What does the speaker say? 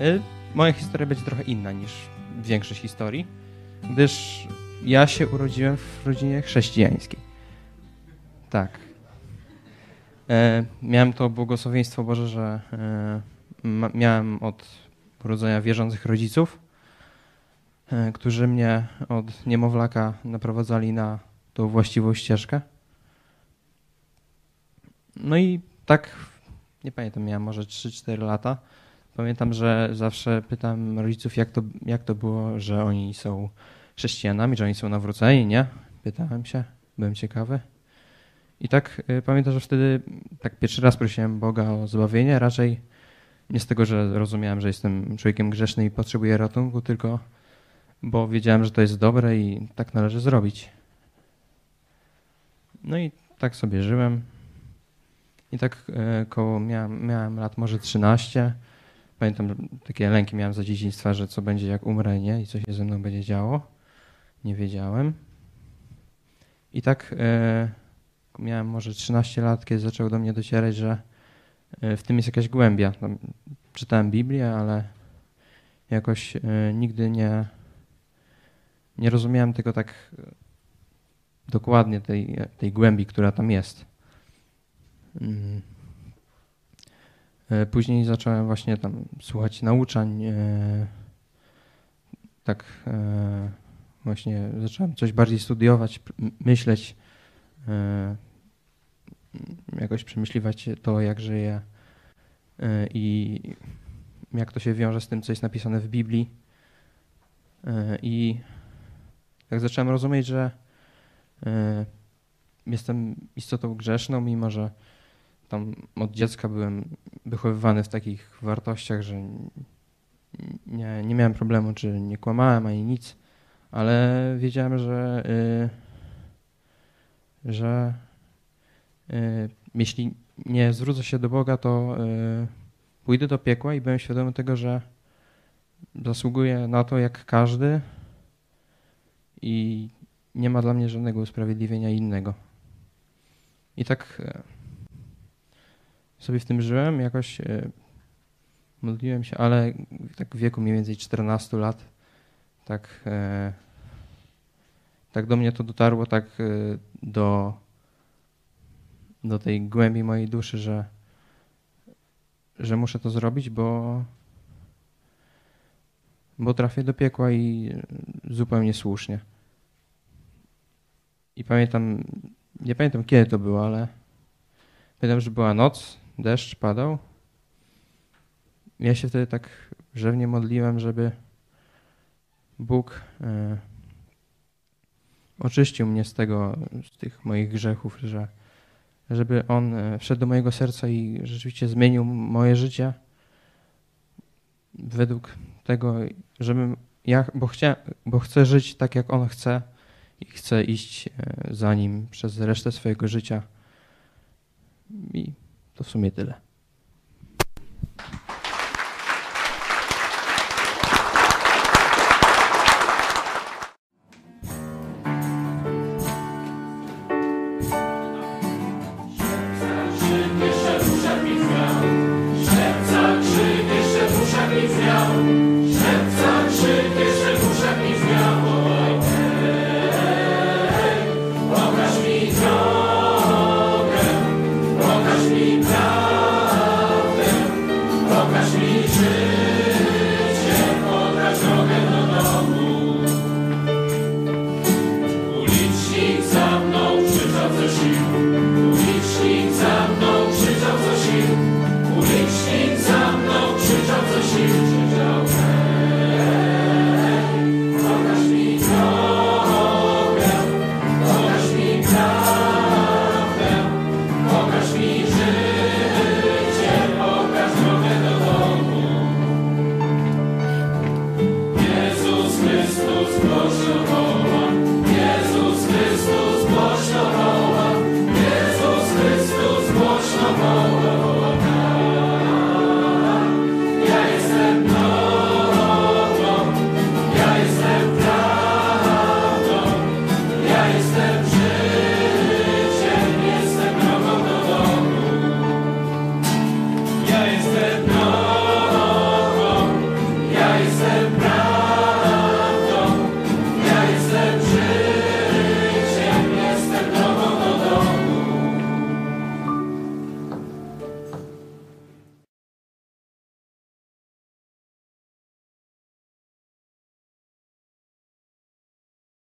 Y, moja historia będzie trochę inna niż większość historii, gdyż ja się urodziłem w rodzinie chrześcijańskiej. Tak. E, miałem to błogosławieństwo Boże, że e, miałem od urodzenia wierzących rodziców, e, którzy mnie od niemowlaka naprowadzali na tą właściwą ścieżkę. No i tak, nie pamiętam, miałem może 3-4 lata. Pamiętam, że zawsze pytam rodziców, jak to, jak to było, że oni są chrześcijanami, że oni są nawróceni, nie? Pytałem się, byłem ciekawy. I tak y, pamiętam, że wtedy tak pierwszy raz prosiłem Boga o zbawienie, raczej nie z tego, że rozumiałem, że jestem człowiekiem grzesznym i potrzebuję ratunku, tylko bo wiedziałem, że to jest dobre i tak należy zrobić. No i tak sobie żyłem. I tak y, koło miałem, miałem lat może 13. Pamiętam, takie lęki miałem za dzieciństwa, że co będzie jak umrę, nie? I co się ze mną będzie działo. Nie wiedziałem. I tak e, miałem może 13 lat, kiedy zaczęło do mnie docierać, że e, w tym jest jakaś głębia. Tam czytałem Biblię, ale jakoś e, nigdy nie, nie rozumiałem tego tak dokładnie, tej, tej głębi, która tam jest. Mm. Później zacząłem właśnie tam słuchać nauczań, tak właśnie zacząłem coś bardziej studiować, myśleć, e, jakoś przemyśliwać to, jak żyję e, i jak to się wiąże z tym, co jest napisane w Biblii. E, I tak zacząłem rozumieć, że jestem istotą grzeszną, mimo że tam od dziecka byłem wychowywany w takich wartościach, że nie, nie miałem problemu, czy nie kłamałem ani nic ale wiedziałem, że, y, że y, jeśli nie zwrócę się do Boga, to y, pójdę do piekła i byłem świadomy tego, że zasługuję na to jak każdy i nie ma dla mnie żadnego usprawiedliwienia innego. I tak sobie w tym żyłem, jakoś modliłem się, ale tak w wieku mniej więcej 14 lat tak tak do mnie to dotarło tak y, do, do tej głębi mojej duszy, że, że muszę to zrobić, bo, bo trafię do piekła i zupełnie słusznie. I pamiętam, nie pamiętam kiedy to było, ale pamiętam, że była noc, deszcz padał. Ja się wtedy tak rzewnie modliłem, żeby Bóg y, oczyścił mnie z tego, z tych moich grzechów, że, żeby On e, wszedł do mojego serca i rzeczywiście zmienił moje życie według tego, żebym ja, bo, chcia, bo chcę żyć tak, jak On chce i chcę iść e, za Nim przez resztę swojego życia. I to w sumie tyle.